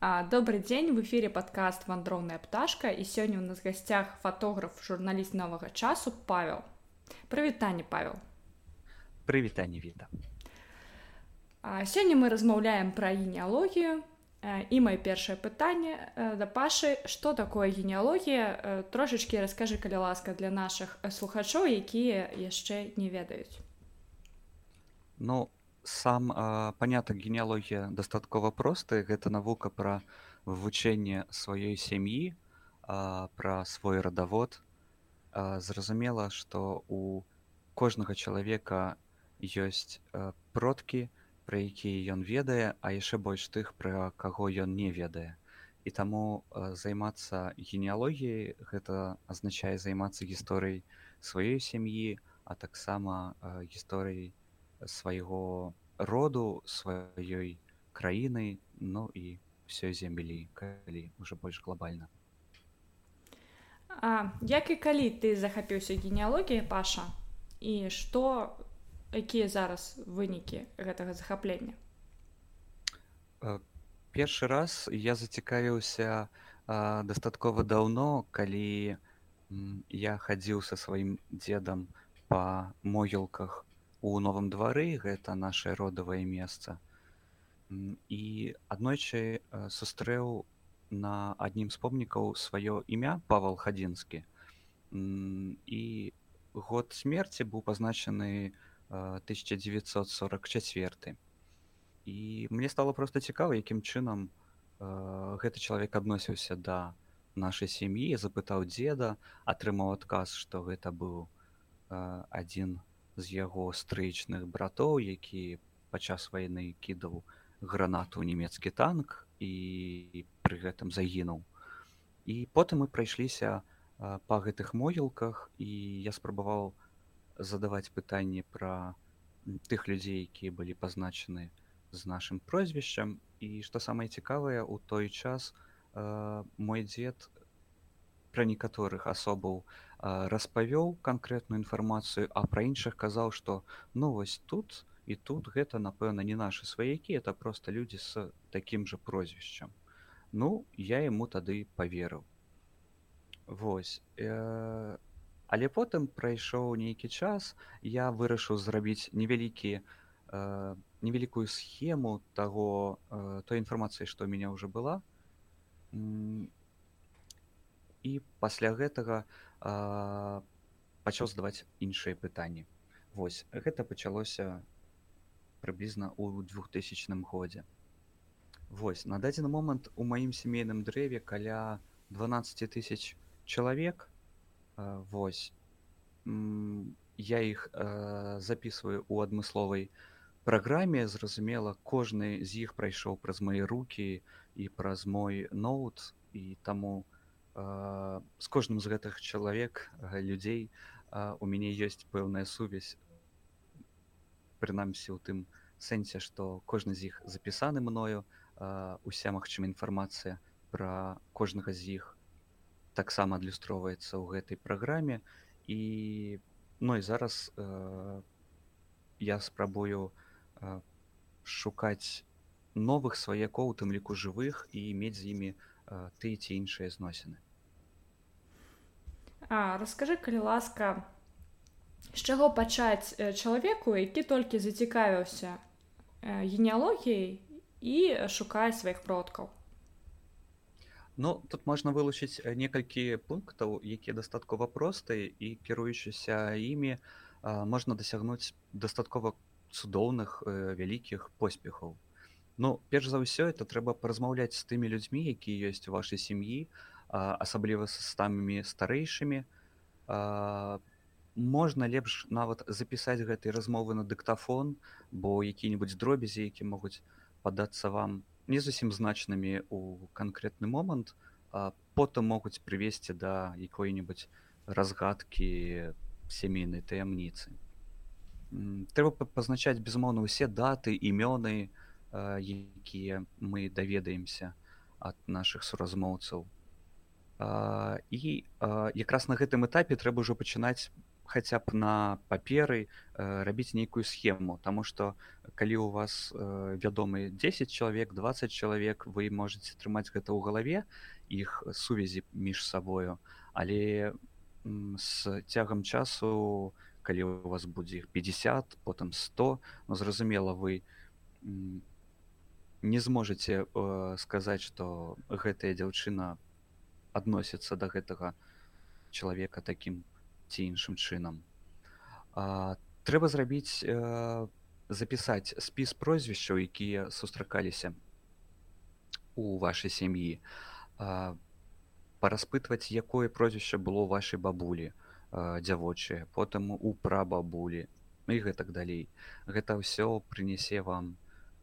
Добрый дзень в эфире подкаст вандроўная пташка і сёння ў нас гасцях фотограф журналіст новага часу павел. Прывітанне павел. Прывітанне віта сёння мы размаўляем пра генеалогію і маё першае пытанне да пашы што такое генеалогія трошачки раскажы калі ласка для наших слухачоў якія яшчэ не ведаюць. Ну сам панятак генеалогія дастаткова просты гэта навука пра вывучэнне сваёй сям'і пра свой радавод зразумела што у кожнага чалавека ёсць продкі пра якія ён ведае а яшчэ больш тых пра каго ён не ведае і таму займацца генеалогіяй гэта азначае займацца гісторыяй сваёй сям'і а таксама гісторыяй свайго роду сваёй краіны ну і ўсёй зямлі калі уже больш глобальна А як і калі ты захапіўся генеалогіяй паша? І што якія зараз вынікі гэтага захаплення першы раз я зацікавіўся дастаткова даўно калі я хадзіў са сваім дзедам па могілках у новым двары гэта наше родавае месца. І аднойчы сустрэў на адным з помнікаў сваё імя павал хадзінскі. І год смерці быў пазначаны 1944 і мне стало просто цікава якім чынам гэты чалавек адносіўся да нашай сям'і запытаў дзеда атрымаў адказ што гэта быў адзін з яго стрычных братоў які падчас вайны кідаў гранату нямецкі танк і пры гэтым загінуў. І потым мы прайшліся па гэтых могілках і я спрабаваў задаваць пытанні пра тых людзей якія былі пазначаны з нашым прозвішчам. І што самае цікавае у той час э, мой дзед пра некаторых асобаў э, распавёў канкрэтную інфармацыю а пра іншых казаў што ну вось тут і тут гэта напэўна не нашы сваякі это просто людзі з такім жа прозвішчам ну я яму тады паверыў Вось э, але потым прайшоў нейкі час я вырашыў зрабіць невялікі э, невялікую схему таго э, той інфармацыі што ў мяне ўжо была. І пасля гэтага э, пачаў задаваць іншыя пытанні Вось гэта пачалося прыблізна ў 2000 годзе. Вось на дадзены момант у маім сямейным дрэве каля 12 тысяч чалавек Вось я іх записываю у адмысловай праграме. Зразумела кожны з іх прайшоў праз мае руки і праз мой ноут і таму з кожным з гэтых чалавек людзей у мяне ёсць пэўная сувязь прынамсі у тым сэнсе што кожны з іх запісаны мною уся магчымая інфармацыя пра кожнага з іх таксама адлюстроўваецца ў гэтай праграме і ну і зараз э, я спрабую э, шукаць новых сваякоў тым ліку жывых і мець з імі э, ты ці іншыя зносіны А расскажы калі ласка з чаго пачаць чалавеку які толькі зацікавіўся генеалогіяй і шукае сваіх продкаў Ну тут можна вылучыць некалькі пунктаў якія дастаткова простыя і кіруючыся імі можна дасягнуць дастаткова цудоўных вялікіх поспехаў Ну перш за ўсё это трэба паразмаўляць з тымі людзьмі якія ёсць у вашай сям'і асабліва са самымі старэйшымі можна лепш нават запісаць гэтай размовы на дыктафон бо які-небудзь дробязі які могуць падацца вам не зусім значнымі у канкрэтны момант потым могуць прывесці да якой-небудзь разгадкі сямейнай таямніцы трэба пазначаць безумоўна усе даты імёны якія мы даведаемся ад наших суразмоўцаў. І якраз на гэтым этапе трэба ўжо пачынаць хаця б на паперы э, рабіць нейкую схему. Таму што калі у вас э, вядомы 10 чалавек 20 чалавек вы можете трымаць гэта ў галаве іх сувязі між сабою. Але з цягам часу калі у вас будзе іх 50 потым 100 ну зразумела вы не зможаце э, сказаць што гэтая дзяўчына адносіцца да гэтага чалавека такім ці іншым чынам. Трэба зрабіць э, запісаць спіс прозвішчаў якія сустракаліся у вашай сям'і. Параспытваць якое прозвішча было вашай бабулі дзявочае потым у прабабулі і гэтак далей. Гэта ўсё прынясе вам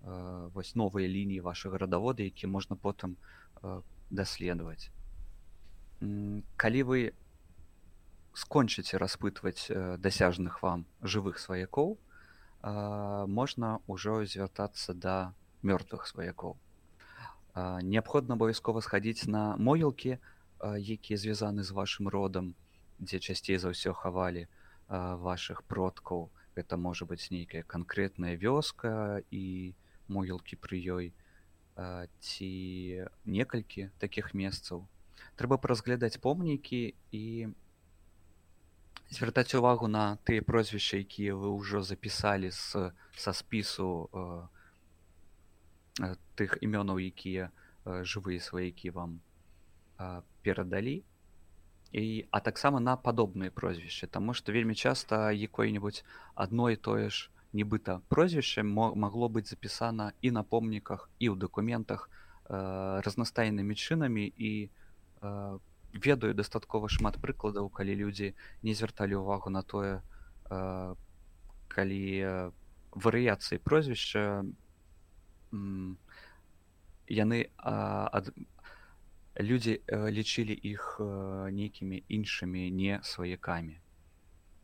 вось новыя лініі вашага радавода які можна потым даследаваць калі вы скончыце распытваць дасяжных вам жывых сваякоў можна ўжо звяртацца да мёртвых сваякоў неабходна абавязкова схадзіць на могілкі якія звязаны з вашым родам дзе часцей за ўсё хавалі вашых продкаў это можа быць нейкая канкрэтная вёска і могілкі пры ёй ці некалькі такіх месцаў. Трэба паразглядаць помнікі і звяртаць увагу на тыя прозвішчы якія вы ўжо запісалі з са спісу тых імёнаў якія жывыя сваякі вам перадалі. І а таксама на падобныя прозвішчы Таму што вельмі часта якое-нибудь адно і тое ж нібыта прозвішча магло быць запісана і на помніках і ў дакументах э, разнастайнымі чынамі і э, ведаю дастаткова шмат прыкладаў калі людзі не звярталі ўвагу на тое э, калі э, варыяцыі прозвішча яны э, ад, людзі э, лічылі іх э, нейкімі іншымі не сваякамі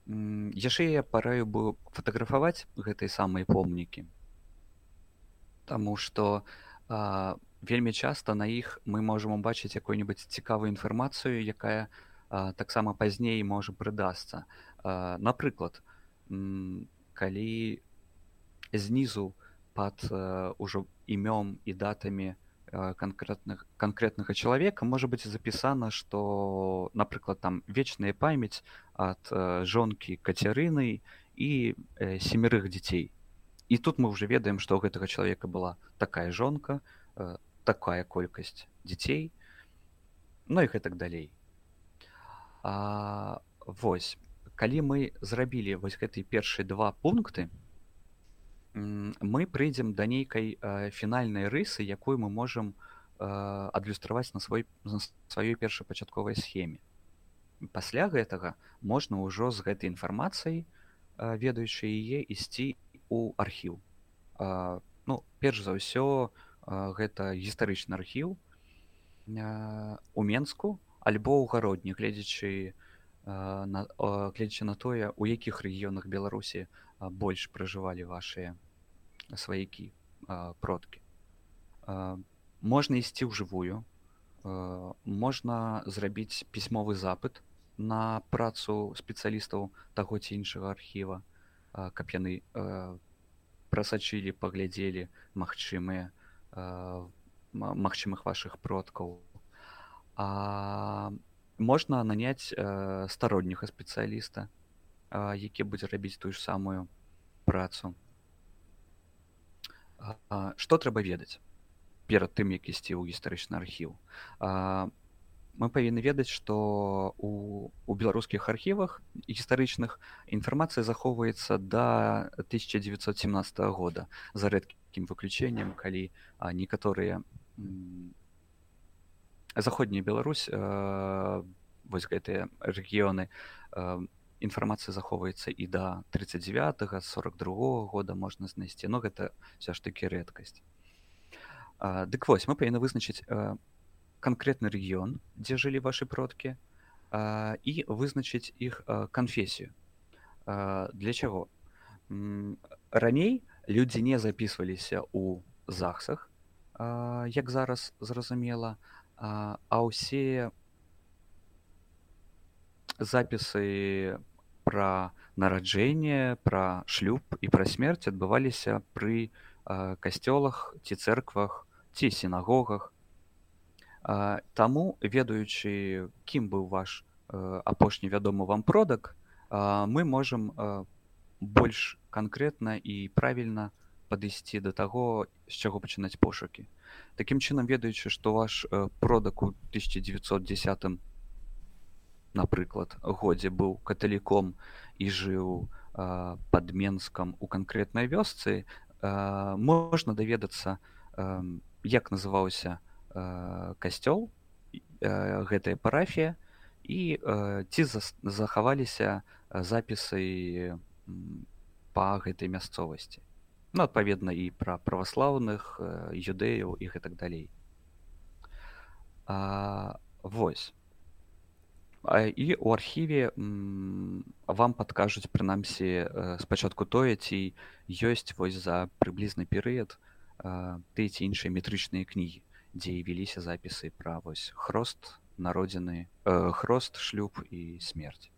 яшчэ я параю бы фатаграфаваць гэтай самай помнікі. Таму што вельмі часта на іх мы можам убачыць якую-нибудь цікавую інфармацыю якая таксама пазней можа прыдасца. Напрыклад калі знізу пад ужо імём і датамі канкрэтных канкрэтнага чалавека можа быць запісана што напрыклад там вечная памяць ад жонкі кацярыны і семерых дзяцей і тут мы уже ведаем што ў гэтага чалавека была такая жонка такая колькасць дзяцей ну і гэтак далей а, вось калі мы зрабілі вось гэтый першы два пункты мы прыйдзем да нейкай фінальнай рысы якую мы можам адлюстраваць на свой на сваёй першапачатковай схеме. Пасля гэтага можна ўжо з гэтай інфармацыяй ведаючы яе ісці у архіў ну перш за ўсё гэта гістарычны архіў у менску альбо ў гародні гледзячы гледзячы на тое у якіх рэгіёнах беларусі больш пражывалі вашыя сваякі продкі можна ісці ў жывую можна зрабіць пісьмовы запыт на працу спецыялістаў таго ці іншага архіва каб яны прасачылі паглядзелі магчымыя магчымых вашых продкаў а можна наняць стародняга спецыяліста які будзе рабіць тую ж самую працу што трэба ведаць перад тым як ісці ў гістарычны архіў мы павінны ведаць што у, у беларускіх архівах гістарычных інфармацыя захоўваецца да 1917 года за рэдкім выключэннем калі некаторыя заходняя Беларусь вось гэтыя рэгіёны інфармацыя захоўваецца і да 39 42 года можна знайсці но гэта все ж таки рэдкасць дык вось мы павінны вызначыць канкрэтны рэгіён дзе жылі ваши продкі і вызначыць іх канфесію для чаго раней людзі не записываліся у захсах як зараз зразумела а ўсе запісы пра нараджэнне, пра шлюб і пра смерць адбываліся пры касцёлах ці цэрквах ці сінагогах. Таму, ведаючы, кім быў ваш апошні вядомы вам продак, мы можам больш канкрэтна і правільна падысці да таго, з чаго пачынаць пошукі. Такім чынам, ведаючы, што ваш продак у 1910 напрыклад годзе быў каталіком і жыў пад менскам у канкрэтнай вёсцы можна даведацца як называўся касцёл гэтая парафія і ці захаваліся запісы па гэтай мясцовасці ну, адпаведна і пра праваслаўных юдэяў і гэтак далей. А, вось. І ў архіве вам падкажуць прынамсі спачатку тое ці ёсць вось за прыблізны перыяд ты ці іншыя метрычныя кнігі дзе веліся запісы пра вось хрост народзіны хрост шлюб і смерць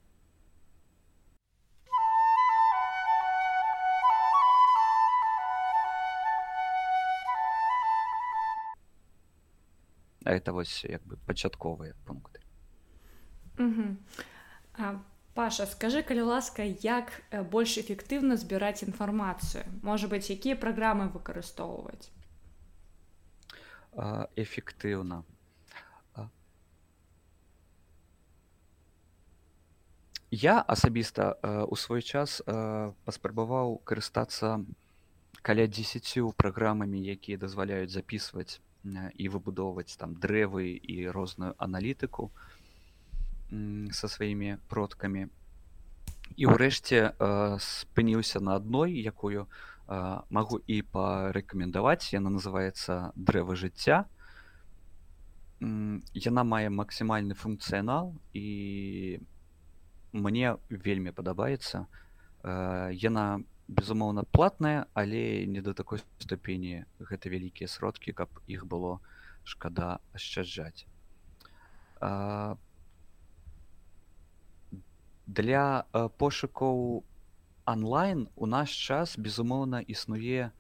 это вось як бы пачатковыя пункты Угу. А, Паша, скажи, калі ласка, як э, больш эфектыўна збіраць інфармацыю? Можа быць, якія праграмы выкарыстоўваць? Эфектыўна. Я асабіста у свой час паспрабаваў карыстацца каля 10 праграмамі, якія дазваляюць записываць і выбудоўваць там дрэвы і розную аналітыку со сваімі продкамі і ўрэшце э, спыніўся на адной якую э, магу і парэкамендаваць яна называется дрэва жыцця яна мае максімальны функцыянал і мне вельмі падабаецца э, яна безумоўна платная але не да такой ступені гэта вялікія сродкі каб іх было шкада ашчаджаць. Для пошукаў онлайн у наш час безумоўна існуе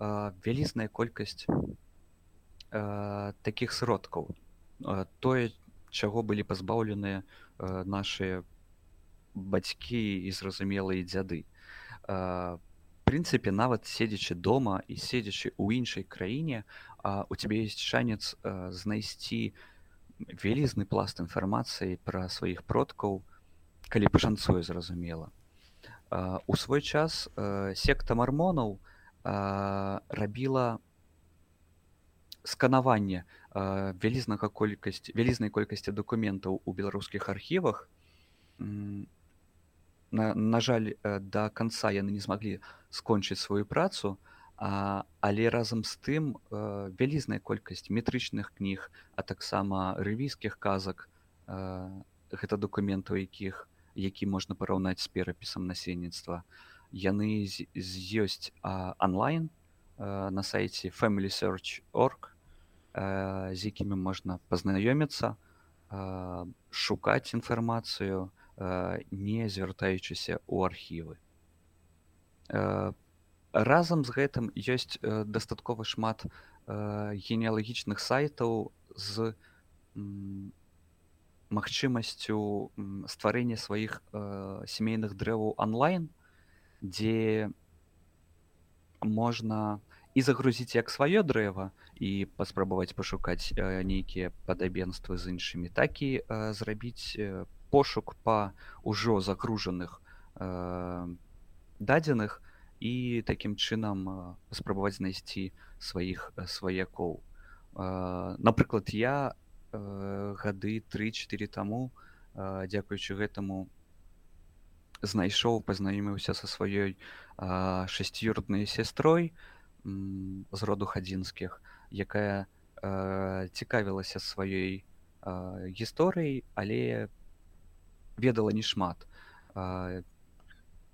вялізная колькасць таких сродкаў. Тое чаго былі пазбаўленыя э, наши бацькі і зразумелыя дзяды. э, прынцыпе нават седзячы дома і седзячы ў іншай краіне э, у цябе есть шанец э, знайсці вялізны пласт інфармацыі пра сваіх продкаў калі пашанцуе зразумела. У свой час секта мармонаў рабіла сканаванне вялізнага колькасць вялізнай колькасці дакументаў у беларускіх архівах на, на жаль да канца яны не змаглі скончыць сваю працу а, але разам з тым вялізная колькасць метрычных кніг а таксама рывійскіх казак гэта дакументаў якіх які можна параўнаць з перапісам насельніцтва яны ёсць онлайн на сайце family search org з якімі можна пазнаёміцца шукаць інфармацыю не звяртаючыся ў архівы разам з гэтым ёсць дастаткова шмат генеалагічных сайтаў з магчымасцю стварэння сваіх э, сямейных дрэваў онлайн дзе можна і загрузіць як сваё дрэва і паспрабаваць пашукаць э, нейкія падабенствы з іншымі так і э, зрабіць э, пошук па ўжо загружаных э, дадзеных і такім чынам э, спрабаваць знайсці сваіх э, сваякоў э, напрыклад я Э, гады тры-чатыры таму э, дзякуючы гэтаму знайшоў пазнаёміўся са сваёй шасцюроднай сястрой з роду хадзінскіх якая э, цікавілася сваёй гісторыяй але ведала не шмат.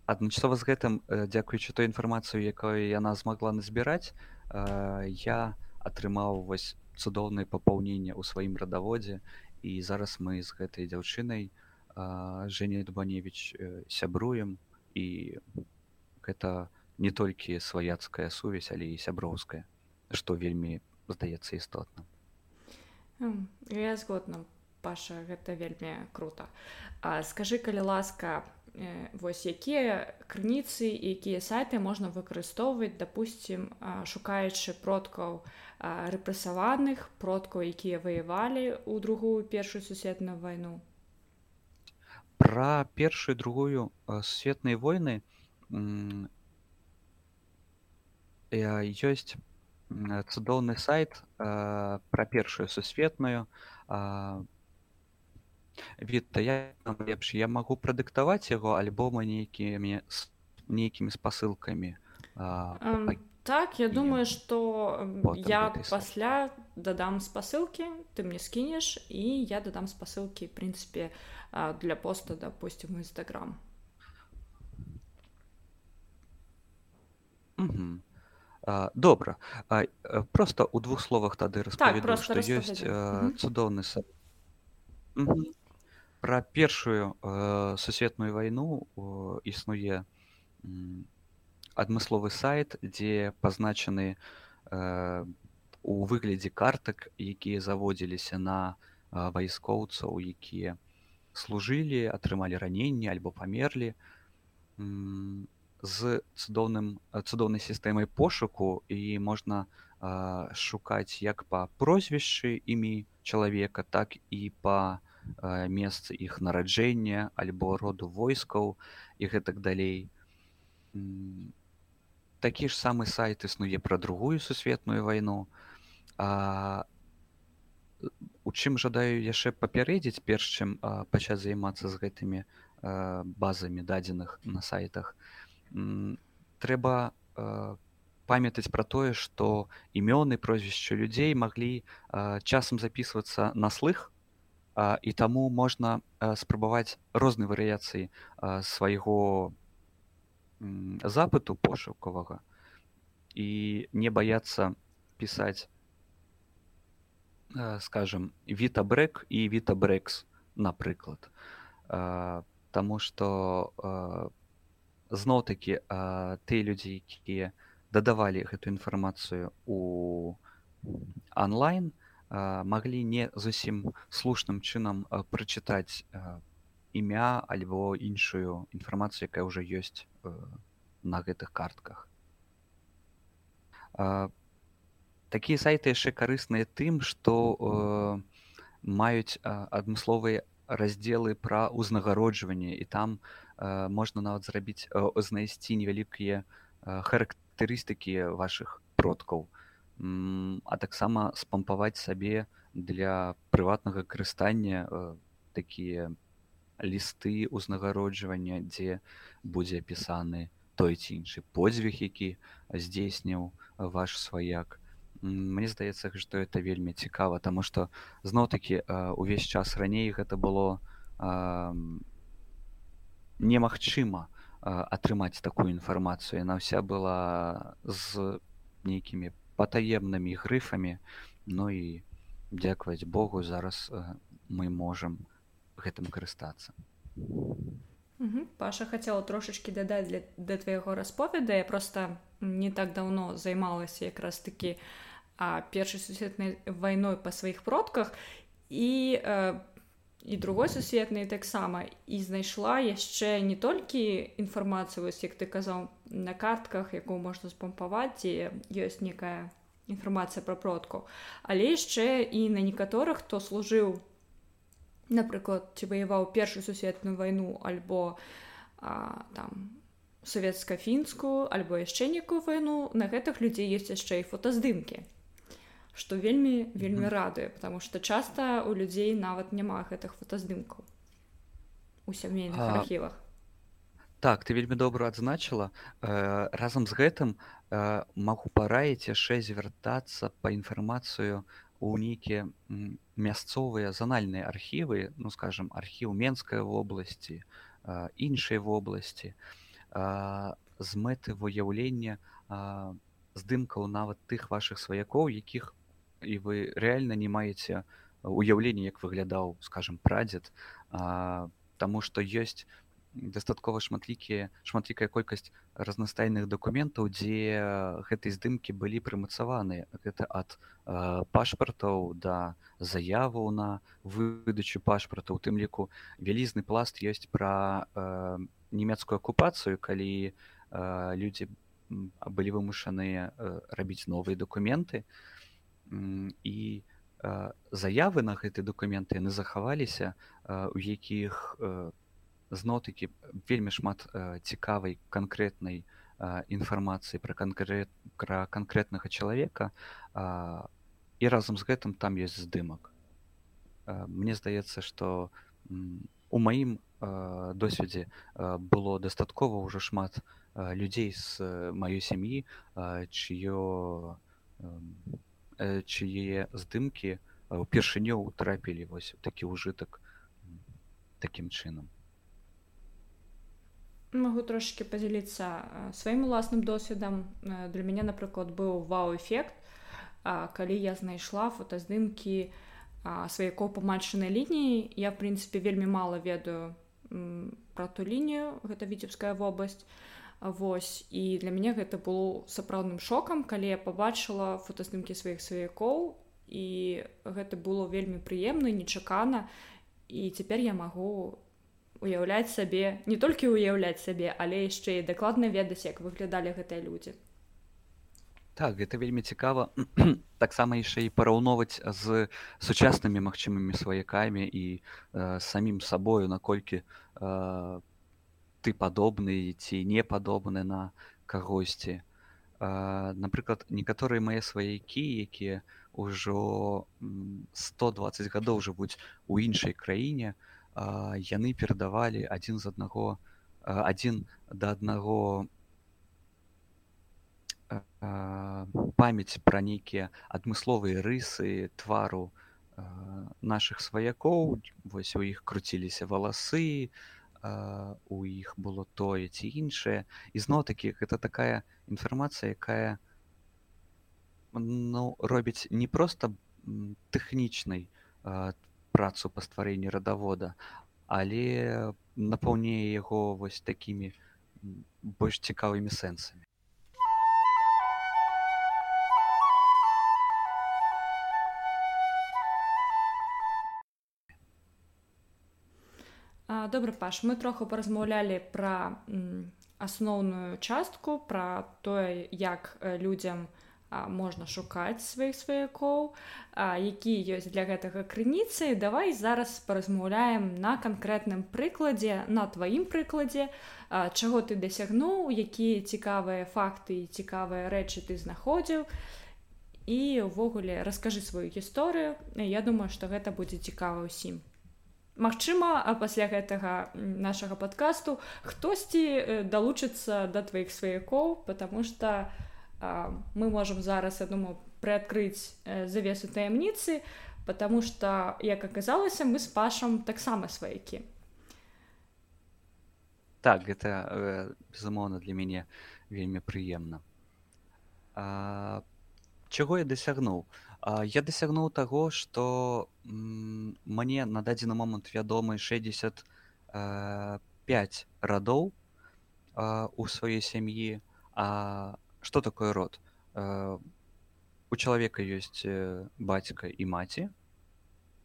Адначасова з гэтым дзякуючы той інфармацыю якую яна змагла назбіраць я атрымаў вось цудоўнае папаўненне ў сваім радаводзе. І зараз мы з гэтай дзяўчынай Жэня Дубаневич э, сябруем. І гэта не толькі сваяцкая сувязь, але і сяброўская, што вельмі здаецца істотна. Я згодна Паша гэта вельмі круто. А скажы калі ласка, Э, вось якія крыніцы якія сайты можна выкарыстоўваць допустим шукаючы продкаў рэпрэсаваных продкаў якія ваявалі ў другую першую сусветную вайну про першую другую сусветныя войны ёсць цудоўны сайт про першую сусветную Віта, я лепш я магу прадыктаваць яго альбома нейкімі нейкімі спасылкамі um, так я думаю что я пасля дадам спасылкі ты мне скінеш і я дадам спасылкі прынцыпе для поста допустим нстаграм добра просто у двух словах тады распаведу так, што ёсць цудоўны са Пра першую э, сусветную вайну э, існуе адмысловы сайт, дзе пазначаны э, у выглядзе картак, якія заводзіліся на э, вайскоўцаў, якія служылі, атрымалі раненне альбо памерлі з цудоўным цудоўнай сістэмай пошуку і можна э, шукаць як па прозвішчы імі чалавека, так і па Э, месцы іх нараджэння альбо роду войскаў і гэтак далей. Такі ж самы сайт існуе пра другую сусветную вайну. А у чым жадаю яшчэ папярэдзіць перш чым пачаць займацца з гэтымі базамі дадзеных на сайтах. Трэба памятаць пра тое што імёны прозвішча людзей маглі часам записывацца на слых і таму можна спрабаваць розныя варыяцыі свайго запыту пошукавага і не баяцца пісаць скажем вітабрэк і вітабрэкс напрыклад Таму што зноў-такі тыя людзі якія дадавалі гэту інфармацыю у онлайн маглі не зусім слушным чынам прачытаць імя альбо іншую інфармацыю, якая ўжо ёсць на гэтых картках. Такія сайты яшчэ карысныя тым, што маюць адмысловыя раздзелы пра ўзнагароджванне і там можна нават зрабіць знайсці невялікія характарыстыкі вашых продкаў а таксама спампаваць сабе для прыватнага карыстання э, такія лісты ўзнагароджвання дзе будзе апісаны той ці іншы подзвіг які здзейсніў ваш сваяк. Мне здаецца што это вельмі цікава таму што зноў-такі увесь час раней гэта было немагчыма атрымаць такую інфармацыю. Яна вся была з нейкімі патаемнымі грыфамі. Ну і дзякаваць Богу зараз э, мы можам гэтым карыстацца. Паша хацела трошачки дадаць для да твайго расповеда я просто не так давно займалася якраз такі першай сусветнай вайной па сваіх продках. І э, і другой сусветнай таксама. І знайшла яшчэ не толькі інфармацыю вось як ты казаў на картках якую можна спампаваць і ёсць некая інфармацыя пра продку але яшчэ і на некаторых хто служыў напрыклад ці ваяваў першую сусветную вайну альбо а, там савецка-фінскую альбо яшчэ некую вайну на гэтых людзей ёсць яшчэ і фотаздымкі што вельмі вельмі радуе потому что часта у людзей нават няма гэтых фотаздымкаў у сямейных архівах так ты вельмі добра адзначыла э, разам з гэтым э, магу параіць яшчэ звяртацца па інфармацыю у нейкія мясцовыя занальныя архівы ну скажем архіў менскай вобласці э, іншай вобласці. Э, з мэты выяўлення э, здымкаў нават тых вашых сваякоў якіх і вы рэальна не маеце уяўлення як выглядаў скажем прадзед а, Таму што ёсць дастаткова шматлікія шматлікая колькасць разнастайных дакументаў дзе гэтай здымкі былі прымацаваныя гэта ад э, пашпартаў да заяваў на выдачу пашпарта у тым ліку вялізны пласт ёсць пра э, нямецкую акупацыю калі э, людзі былі вымушаныя э, рабіць новыя дакументы і заявы на гэты дакументы яны захаваліся у якіх у зноў-такі вельмі шмат цікавай канкрэтнай інфармацыі пра канкрэт пра канкрэтнага чалавека і разам з гэтым там ёсць здымак. Мне здаецца што у маім досведзе было дастаткова ўжо шмат людзей з маёй сям'і э, чые здымкі упершыню трапілі вось такі ўжытак такім чынам Магу трошки падзяліцца сваім уласным досведам. Для мяне, напрыклад, быў вау-эфект, калі я знайшла фотаздымкі сваякоў па матчынай лініі. Я, в прынцыпе, вельмі мала ведаю пра ту лінію, гэта віцебская вобласць. Вось і для мяне гэта было сапраўдным шокам, калі я пабачыла фотаздымкі сваіх сваякоў і гэта было вельмі прыемна, нечакана. І цяпер я магу уяўляць сабе не толькі ўяўляць сабе але яшчэ і дакладна ведаць як выглядалі гэтыя людзі. Так гэта вельмі цікава. Таксама яшчэ і параўноўваць з сучаснымі магчымымі сваякамі і э, самім сабою наколькі э, ты падобны ці не падобны на кагосьці напрыклад некаторыя мае сваякі якія ўжо 120 гадоў жывуць у іншай краіне яны перадавалі адзін з аднаго адзін да аднаго памяць пра нейкія адмысловыя рысы твару наших сваякоў вось у іх круціліся валасы у іх было тое ці іншае. І зноў такі гэта такая інфармацыя якая ну робіць не проста тэхнічнай працу па стварэнні радавода але напаўняе яго вось такімі больш цікавымі сэнсамі добра паш мы троху паразмаўлялі пра асноўную частку пра тое як людзям у можна шукаць сваіх сваякоў які ёсць для гэтага крыніцы. Давай зараз паразмаўляем на канкрэтным прыкладзе на тваім прыкладзе чаго ты дасягнуў якія цікавыя факты і цікавыя рэчы ты знаходзіў. І ўвогуле раскажы сваю гісторыю. Я думаю што гэта будзе цікава ўсім Магчыма а пасля гэтага нашага падкасту хтосьці далучыцца да тваіх сваякоў потому что у мы можем зараз я думаю приоткрыть э, завесу таямніцы потому что як оказалася мы с пашам таксама сваякі. Так гэта э, безумоўна для мяне вельмі прыемна. Чаго я дасягнуў я дасягнуў таго что мне на дадзены момант вядомы 65 радоў у сваёй сям'і а что такое род? Э, у чалавека ёсць э, бацька і маці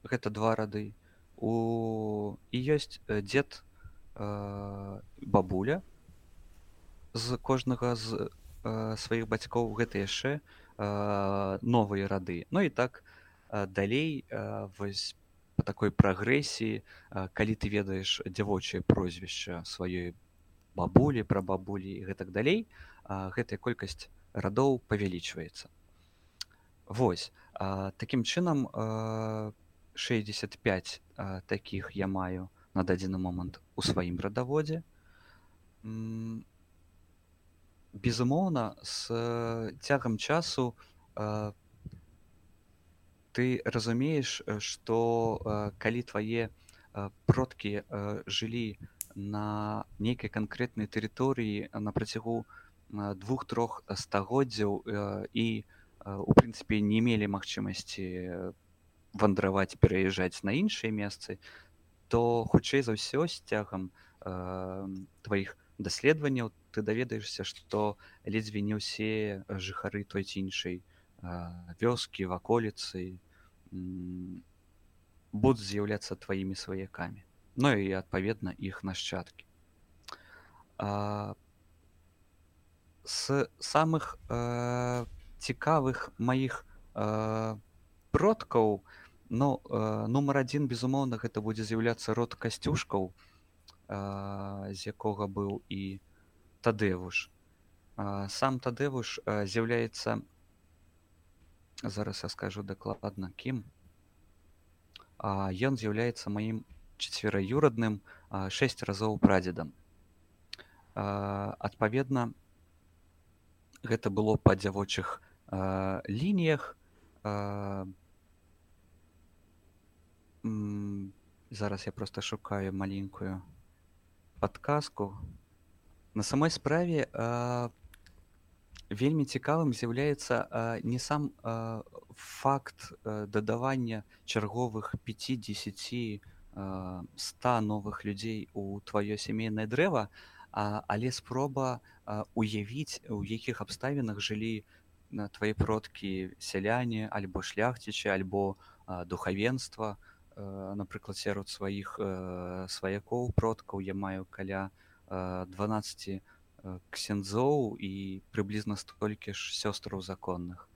гэта два рады у і ёсць э, дзед бабуля. З кожнага з сваіх бацькоў гэта яшчэ новыя рады Ну і так далей вось по такой прагрэсіі калі ты ведаеш дзявочае прозвішча сваёй бабулі пра бабулі і гэтак далей гэтая колькасць радоў павялічваецца. Вось такім чынам 65 такіх я маю на дадзены момант у сваім радаводзе. Безумоўна, з цягам часу ты разумееш, што калі твае продкі жылі на нейкай канкрэтнай тэрыторыі на працягу двух-трох стагоддзяў і у прынцыпе не мелі магчымасці вандраваць пераязджаць на іншыя месцы то хутчэй за ўсё з цягам э, тваіх даследаванняў ты даведаешся што ледзьве не ўсе жыхары той ці іншай э, вёскі ваколіцы будуць з'яўляцца тваімі сваякамі ну і адпаведна іх нашчадкі з самых э, цікавых маіх э, продкаў ну э, нумар адзін безумоўна гэта будзе з'яўляцца род касцюшкаў э, з якога быў і тадэвуш э, сам тадэвуш э, з'яўляецца зараз я скажу дакладна кім ён з'яўляецца маім чацвераюрадным шэсць разоў прадзедам адпаведна гэта было па дзявочых э, лініях э, зараз я просто шукаю маленькую падказку на самой справе э, вельмі цікавым з'яўляецца э, не сам э, факт э, дадавання чарговых 50 100 новых людзей у тваё сямейнае дрэва а, але спроба а, уявіць у якіх абставінах жылі на твае продкі сяляне альбо шляхцічы альбо а, духавенства напрыклад сярод сваіх сваякоў продкаў я маю каля 12 ксензоў і прыблізна столькі ж сёстраў законных.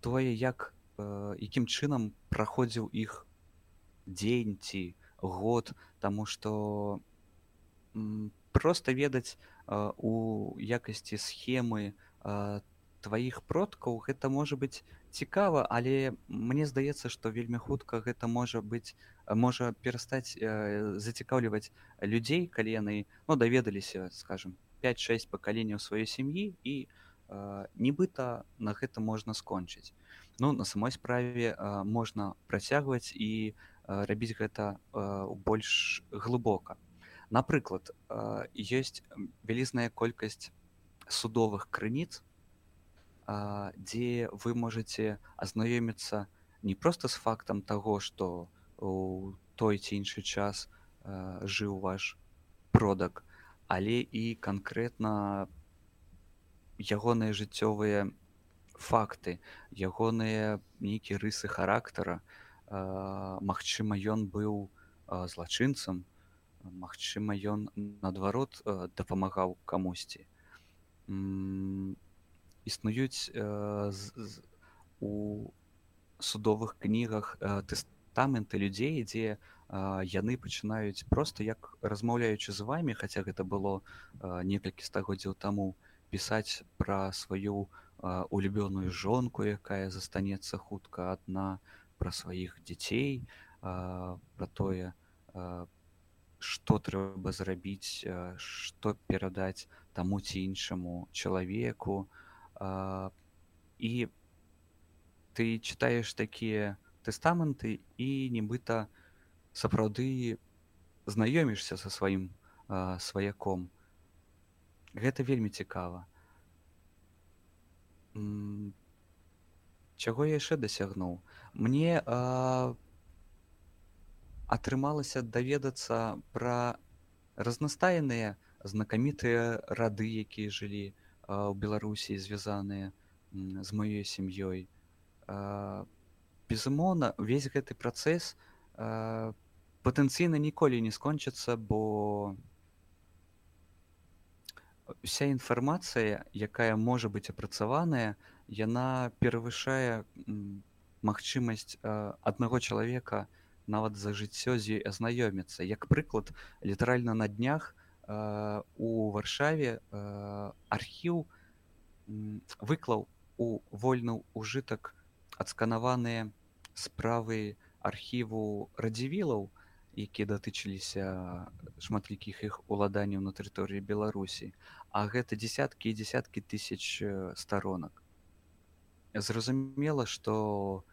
Тое як якім чынам праходзіў іх дзень ці год таму што просто ведаць у якасці схемы тваіх продкаў гэта можа быць цікава але мне здаецца што вельмі хутка гэта можа быць можа перастаць зацікаўліваць людзей калі яны ну даведаліся скажем 5-6 пакаленняў сваёй сям'і і нібыта на гэта можна скончыць ну на самой справе можна працягваць і рабіць гэта больш глыбока напрыклад ёсць вялізная колькасць судовых крыніц дзе вы можете азнаёміцца не просто з фактам таго што у той ці іншы час жыў ваш продак. Але і канкрэтна ягоныя жыццёвыя факты ягоныя нейкія рысы характара. Магчыма ён быў злачынцам Магчыма ён наадварот э, дапамагаў камусьці. Існуюць э, у судовых кнігах э, тэстаменты людзей дзе яны пачынаюць просто як размаўляючы з вами хаця гэта было некалькі стагоддзяў таму пісаць пра сваю улюбёную жонку якая застанецца хутка адна пра сваіх дзяцей пра тое што трэба зрабіць што перадаць таму ці іншаму чалавеку і ты чытаеш такія тэстаменты і нібыта сапраўды знаёмішся са сваім сваяком гэта вельмі цікава. Чаго яшчэ дасягнуў? Мне а, атрымалася даведацца пра разнастайныя знакамітыя рады якія жылі ў беларусі звязаныя з маёй сям'ёй безумоўна увесь гэты працэс патэнцыйна ніколі не скончыцца бо вся інфармацыя якая можа быць апрацаваная яна перавышае магчымасць аднаго чалавека на нават за жыццё з ёй азнаёміцца. Як прыклад літаральна на днях э, у варшаве э, архіў выклаў у вольны ўжытак адсканаваныя справы архіву радзівілаў якія датычыліся шматлікіх іх уладанняў на тэрыторыі беларусі а гэта десяткі і десяткі тысяч старонак. Зразумела што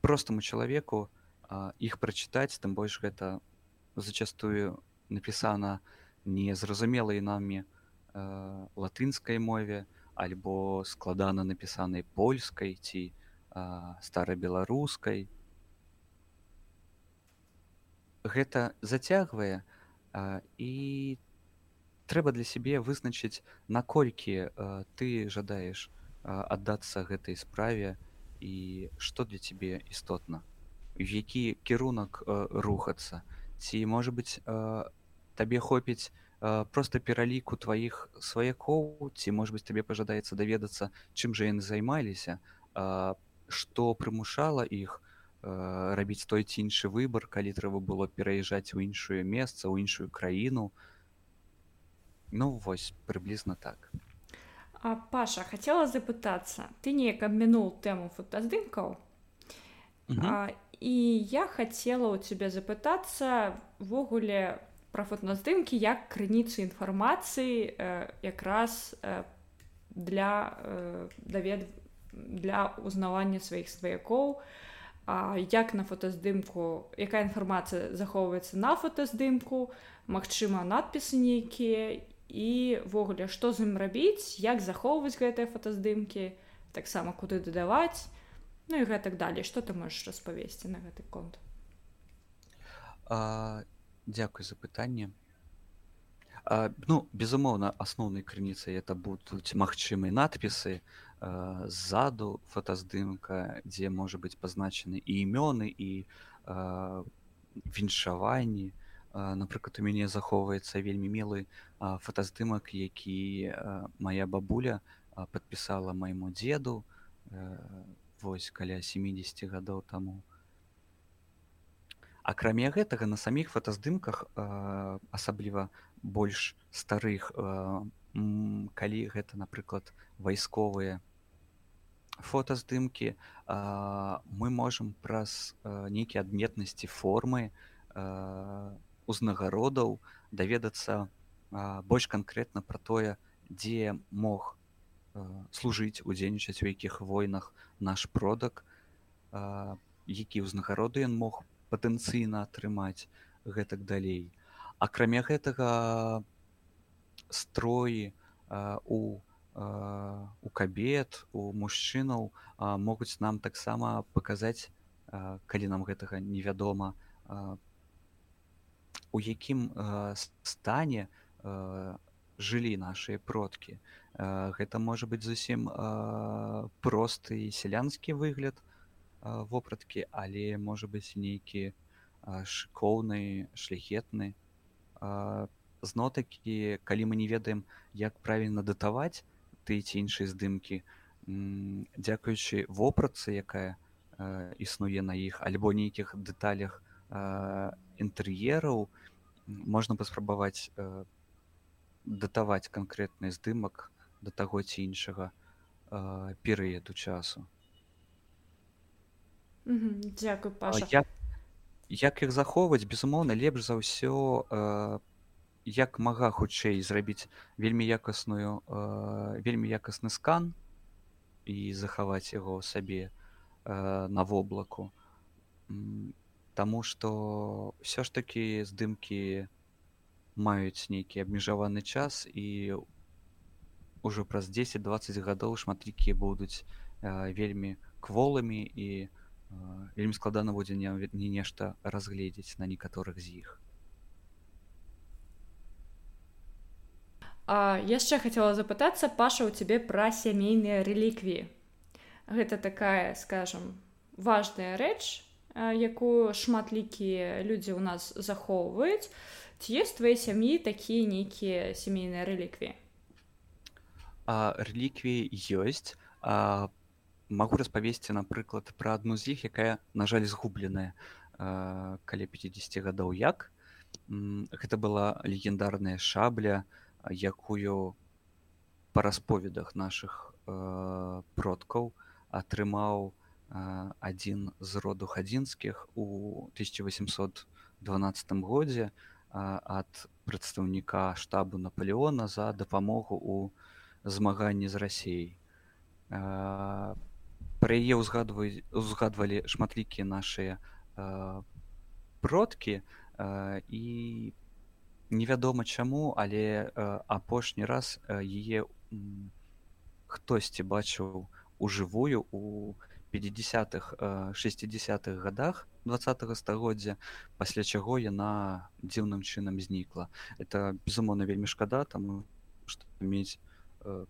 простаму чалавеку іх прачытаць тым больш гэта зачастую напісана незразумелай намі латынскай мове альбо складана напісанай польскай ці старабеларускай. Гэта зацягвае і трэба для сябе вызначыць наколькі ты жадаеш аддацца гэтай справе і што для цябе істотна. В які кірунак рухацца. Ці можа быць табе хопіць просто пераліку тваіх сваякоў ці можа быць табе пажадаецца даведацца чым жа яны займаліся што прымушала іх рабіць той ці іншы выбар калі трэба было пераязджаць у іншую месца ў іншую краіну ну вось прыблізна так. А паша хацела запытацца ты неяк абмінул тэму фотаздымкаў і я хацела ў цябе запытацца ввогуле пра фотаздымкі як крыніцу інфармацыі э, якраз э, для э, давед для узнавання сваіх сваякоў як на фотаздымку якая інфармацыя захоўваецца на фотаздымку Магчыма надпісы нейкія. Івогуле што з ім рабіць як захоўваць гэтыя фотаздымкі таксама куды дадаваць Ну і гэтак далей. Што ты можаш распавесці на гэты конт? А, дзякуй за пытанне. а, ну безумоўна асноўнай крыніцай это будуць магчымыя надпісы ззаду фотаздымка дзе можа быць пазначаны і імёны і віншаванні напрыклад у мяне захоўваецца вельмі мілы фотаздымак які моя бабуля подпісала майму дзеду вось каля 70 гадоў таму акрамя гэтага на саміх фотаздымках асабліва больш старых калі гэта напрыклад вайсковыя фотаздымкі мы можам праз нейкія адметнасці формы узнагародаў даведацца больш канкрэтна пра тое дзе мог служыць удзельнічаць у якіх войнах наш продак які ўзнагароды ён мог патэнцыйна атрымаць гэтак далей акрамя гэтага строі у у кабет у мужчынаў могуць нам таксама паказаць калі нам гэтага невядома у якім стане жылі нашыя продкі. Гэта можа быць зусім просты сялянскі выгляд вопраткі але можа быць нейкі шыкоўны шляхетны зно-такі калі мы не ведаем як правільна датаваць ты ці іншыя здымкі дзякуючы вопратцы якая існуе на іх альбо нейкіх дэталях інтэр'ераў можна паспрабаваць датаваць канкрэтны здымак да таго ці іншага перыяду часу. Дзякуй як, як іх захоўваць безумоўна лепш за ўсё як мага хутчэй зрабіць вельмі якасную вельмі якасны скан і захаваць яго сабе на воблаку. Таму што ўсё ж такі здымкі маюць нейкі абмежаваны час і у ўжо праз 10-20 гадоў шматлікія будуць э, вельмі кволамі і э, вельмі складана будзе не, не нешта разгледзець на некаторых з іх яшчэ хацела запытацца паша у цябе пра сямейныя рэліквіі гэта такая скажем важная рэч якую шматлікія людзі ў нас захоўваюць ці ёсць твае сям'і такія нейкія сямейныя рэліквіі рэліквіі ёсць а, магу распавесці напрыклад пра адну з іх якая на жаль згубленая каля 50 гадоў як. Гэта была легендарная шабля якую па расповедах наших продкаў атрымаў адзін з роду хадзінскіх у 1812 годзе ад прадстаўніка штабу наполеона за дапамогу у змаганні з рассеяй пра яе ўзгадваюць узгадвалі шматлікія нашыя продкі і невядома чаму але апошні раз яе хтосьці бачыў у жывую у 50-х 60-х годах 20 стагоддзя пасля чаго яна дзіўным чынам знікла. Это безумоўна вельмі шкада таму што мець э,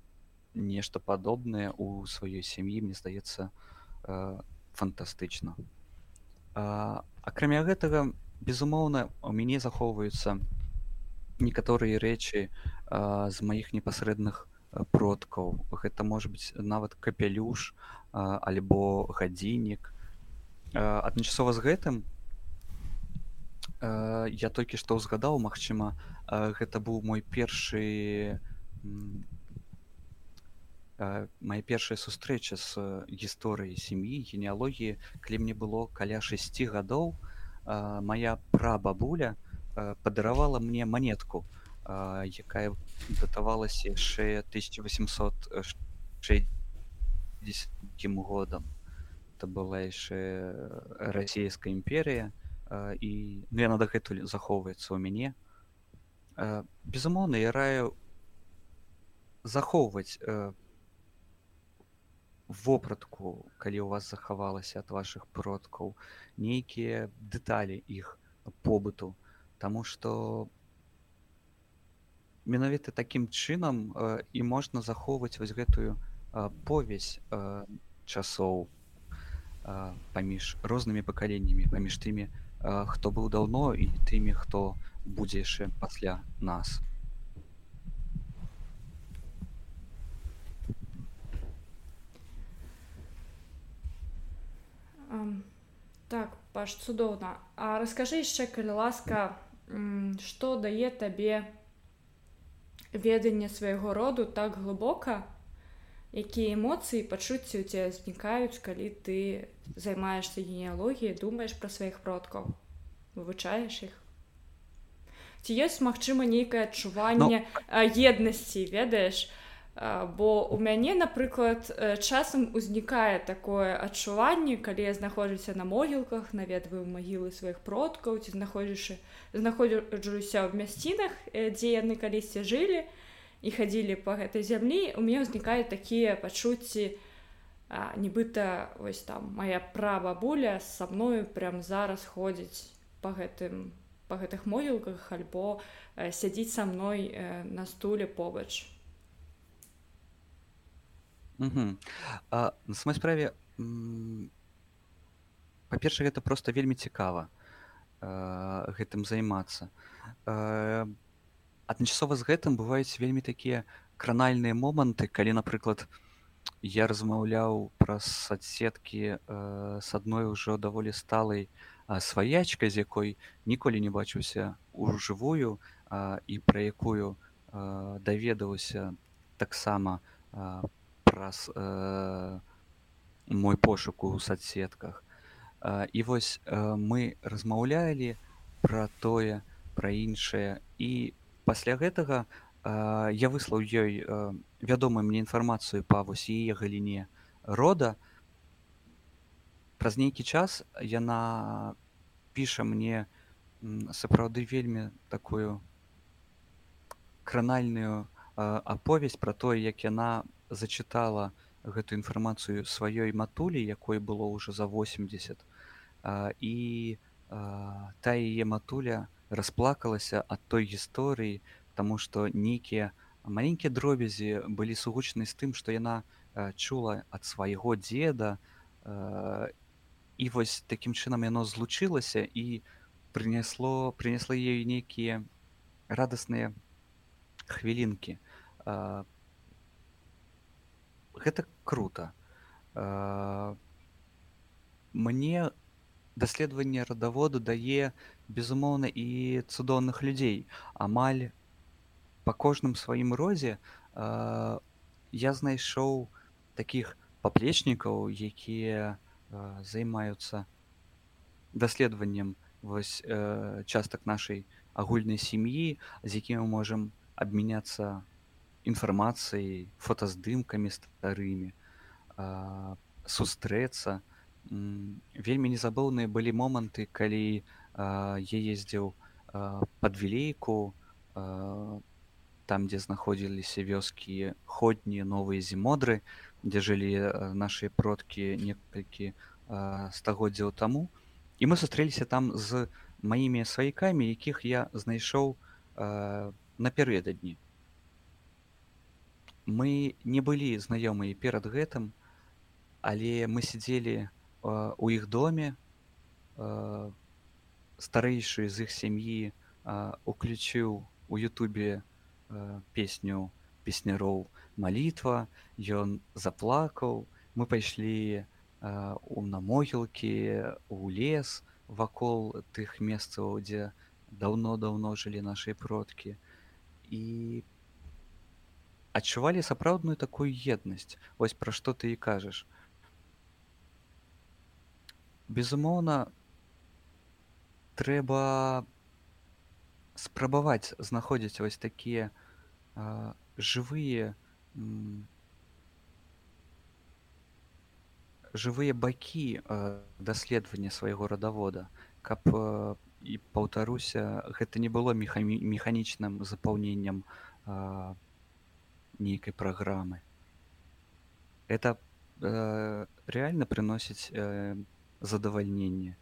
нешта падобнае у сваёй сям'і мне здаецца э, фантастычна акрамя гэтага безумоўна у мяне захоўваюцца некаторыя рэчы з маіх непасрэдных продкаў гэта можа быць нават капялюш альбо гадзіннік адначасова з гэтым я толькі што ўзгадаў Мачыма гэта быў мой першы моя першая сустрэча з гісторыяй сям'і генеалогіі калі мне было каля 6 гадоў моя прабабуля падаравала мне монетку якая датавалася яшчэ 1860 годам это была яшчэ расійская імперія і ну, яна дагэтуль захоўваецца ў мяне безумоўна я раю захоўваць вопратку калі у вас захавалася ад вашых продкаў нейкія дэталі іх побыту Таму што менавіта такім чынам э, і можна захоўваць вось гэтую э, повязь э, часоў э, паміж рознымі пакаленнямі паміж тымі э, хто быў даўно і тымі хто будзе яшчэ пасля нас так паш цудоўна. А раскажы яшчэ калі ласка што дае табе веданне свайго роду так глыбока? Якія эмоцыі пачуцці ў цябе знікаюць калі ты займаешься генеалогіяй думаеш пра сваіх продкаў вывучаеш іх? Ці ёсць магчыма нейкае адчуванне no. еднасці ведаеш бо у мяне напрыклад часам узнікае такое адчуванне калі я знаходжуся на могілках наведваю магілы сваіх продкаў ці знаходзішы знаходжуся ў мясцінах дзе яны калісьці жылі і хадзілі по гэтай зямлі у мяне ўзнікаюць такія пачуцці нібыта вось там моя прабабуля са мною прям зараз ходзіць по гэтым по гэтых могілках альбо сядзіць са мной на стуле побач на самой справе па-перша гэта просто вельмі цікава гэтым займацца. Адначасова з гэтым бываюць вельмі такія кранальныя моманты калі напрыклад я размаўляў праз соцсеткі с адной ужо даволі сталай сваячкай з якой ніколі не бачыўся у жывую і пра якую даведаўся таксама по праз э, мой пошук у соцсетках. Э, і вось э, мы размаўлялі пра тое пра іншае. І пасля гэтага э, я выслаў ёй э, вядомую мне інфармацыю па вось яе галіне рода. Праз нейкі час яна піша мне сапраўды вельмі такую кранальную аповесць пра тое як яна зачытала гэту інфармацыю сваёй матулі якой было ўжо за 80 а, і а, та яе матуля расплакалася ад той гісторыі таму што нейкія маленькія дробязі былі сугучны з тым што яна а, чула ад свайго дзеда і вось такім чынам яно злучылася і прынесло прынесла ёй нейкія радасныя хвілінкі по гэта круто. Мне даследаванне радаводу дае безумоўна і цудоўных людзей амаль па кожным сваім розе я знайшоў таких паплечнікаў якія займаюцца даследаваннем вось частак нашай агульнай сям'і з якімі мы можам абмяняцца інфармацыяй фотаздымкамі старымі сустрэцца вельмі незабыўныя былі моманты калі я ездзіў под вілейку там дзе знаходзіліся вёскі ходні новыя зімодры дзе жылі нашыя продкі некалькі стагоддзяў таму. І мы сустрэліся там з маімі сваякамі якіх я знайшоў э, напярэдадні мы не былі знаёмыя перад гэтым але мы сидзелі э, у іх доме э, старэйшы з іх сям'і э, уключыў у Ютубе э, песню песняроў малітва ён заплакаў мы пайшлі э, у на могілкі у лес вакол тых месцаў дзе даўно-даўно жылі нашыя продкі і адчувалі сапраўдную такую еднасць. Вось пра што ты і кажаш. Безумоўна трэба спрабаваць знаходзіць вось такія жывыя жывыя бакі даследавання свайго радавода. Каб і паўтаруся гэта не было механічным запаўненнем нейкай праграмы это э, реально прыносіць э, задавальненне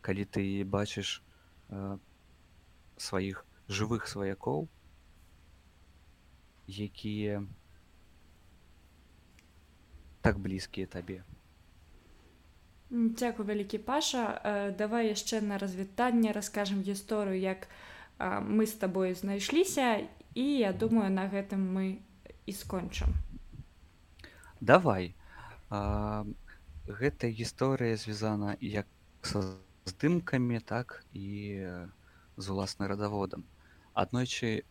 калі ты бачыш э, сваіх жывых сваякоў якія так блізкія табе. Дякую вялікі паша. Давай яшчэ на развітанне раскажам гісторыю як мы з табою знайшліся і я думаю на гэтым мы і скончым. Давай. А, гэта гісторыя звязана як са здымкамі так і з уласнай радаводам. Аднойчы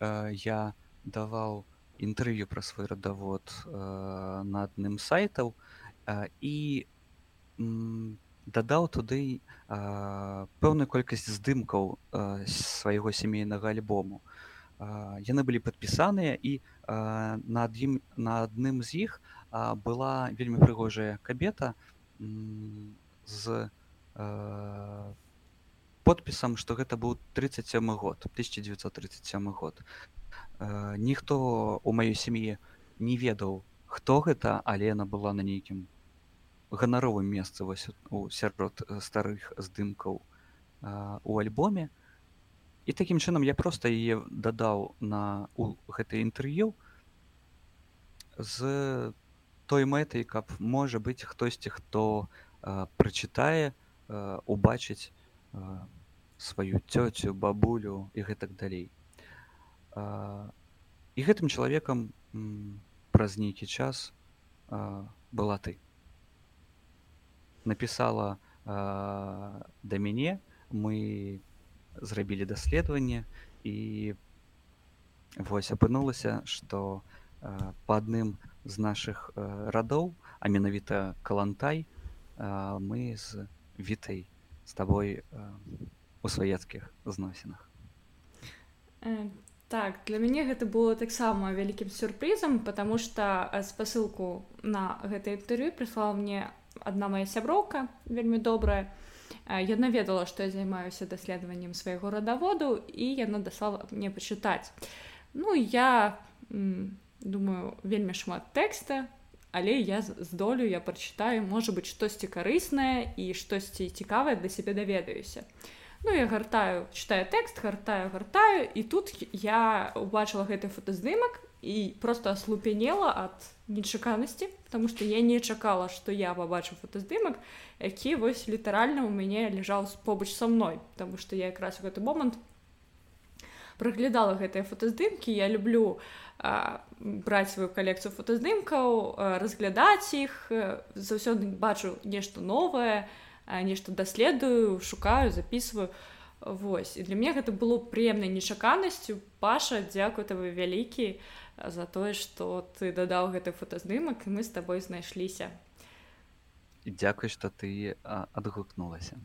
я даваў інтэрв'ю пра свой радавод на адным сайтаў і дадаў туды пэўную колькасць здымкаў свайго сямейнага альбому яны былі падпісаныя і на адім на адным з іх была вельмі прыгожая кабета з подпісам што гэта быў 37 год 1937 год. Ніхто у маёй сям'і не ведаў хто гэта але яна была на нейкім ганаровым месцы вось у сярод старых здымкаў у альбоме і такім чынам я проста яе дадаў на у гэтае інтэрв'ю з той мэтай каб можа быць хтосьці хто прачытае убачыць сваю цёцю бабулю і гэтак далей і гэтым чалавекам праз нейкі час была ты. Напісала да мяне мы зрабілі даследаванне і вось апынулася што па адным з нашых радоў а менавіта калантай мы з вітай з табой у сваяцкіх зносінах. Э, так для мяне гэта было таксама вялікім сюрпрызам потому что спасылку на гэта інтэрв'ю прыслала мне адна моя сяброўка вельмі добрая яна ведала што я займаюся даследаваннем свайго радаводу і яна даслала мне пачытаць ну я думаю вельмі шмат тэкста але я здолю я прачытаю можа быть штосьці карыснае і штосьці цікавае для сябе даведаюся ну я гартаю читаю тэкст гартаю гартаю і тут я убачыла гэты фотаздымак і просто аслупянела ад нечаканасці потому что я не чакала что я побачу фотаздымак які вось літаральна у мяне ляжаў побач со мной потому что я якраз у гэты момант праглядала гэтыя фотаздымкі я люблю а, браць сваю калекцыю фотаздымкаў разглядаць іх заўсёды бачу нешта новае нешта даследую шукаю записываю Вось. І для мяне гэта было прыемнай нечаканасцю. Паша дзякуй тавы вялікі за тое што ты дадаў гэты фотаздымак і мы з табой знайшліся. Дзякуй што ты адгукнулася.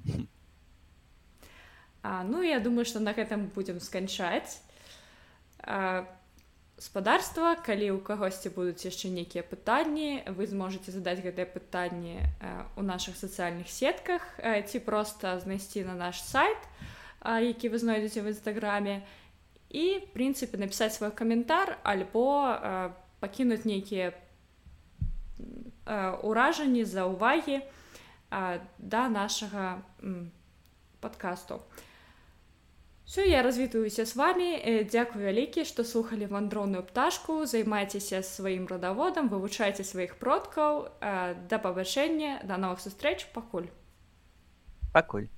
А, ну я думаю што на гэтым будзем сканчаць. Спадарства калі ў кагосьці будуць яшчэ нейкія пытанні вы зможаце задаць гэтае пытанне у наших сацыяльных сетках ці проста знайсці на наш сайт які вы знойдзеце в нстаграме і прынцыпе напісаць свой каментар альбо пакінуць нейкія ўражанні за ўвагі да нашага падкасту все я развітаюся с вами. Дзякую вялікі што слухали вандроную пташку займайцеся сваім радаводам вывучайце сваіх продкаў да пабачэння да новых сустрэч пакуль пакуль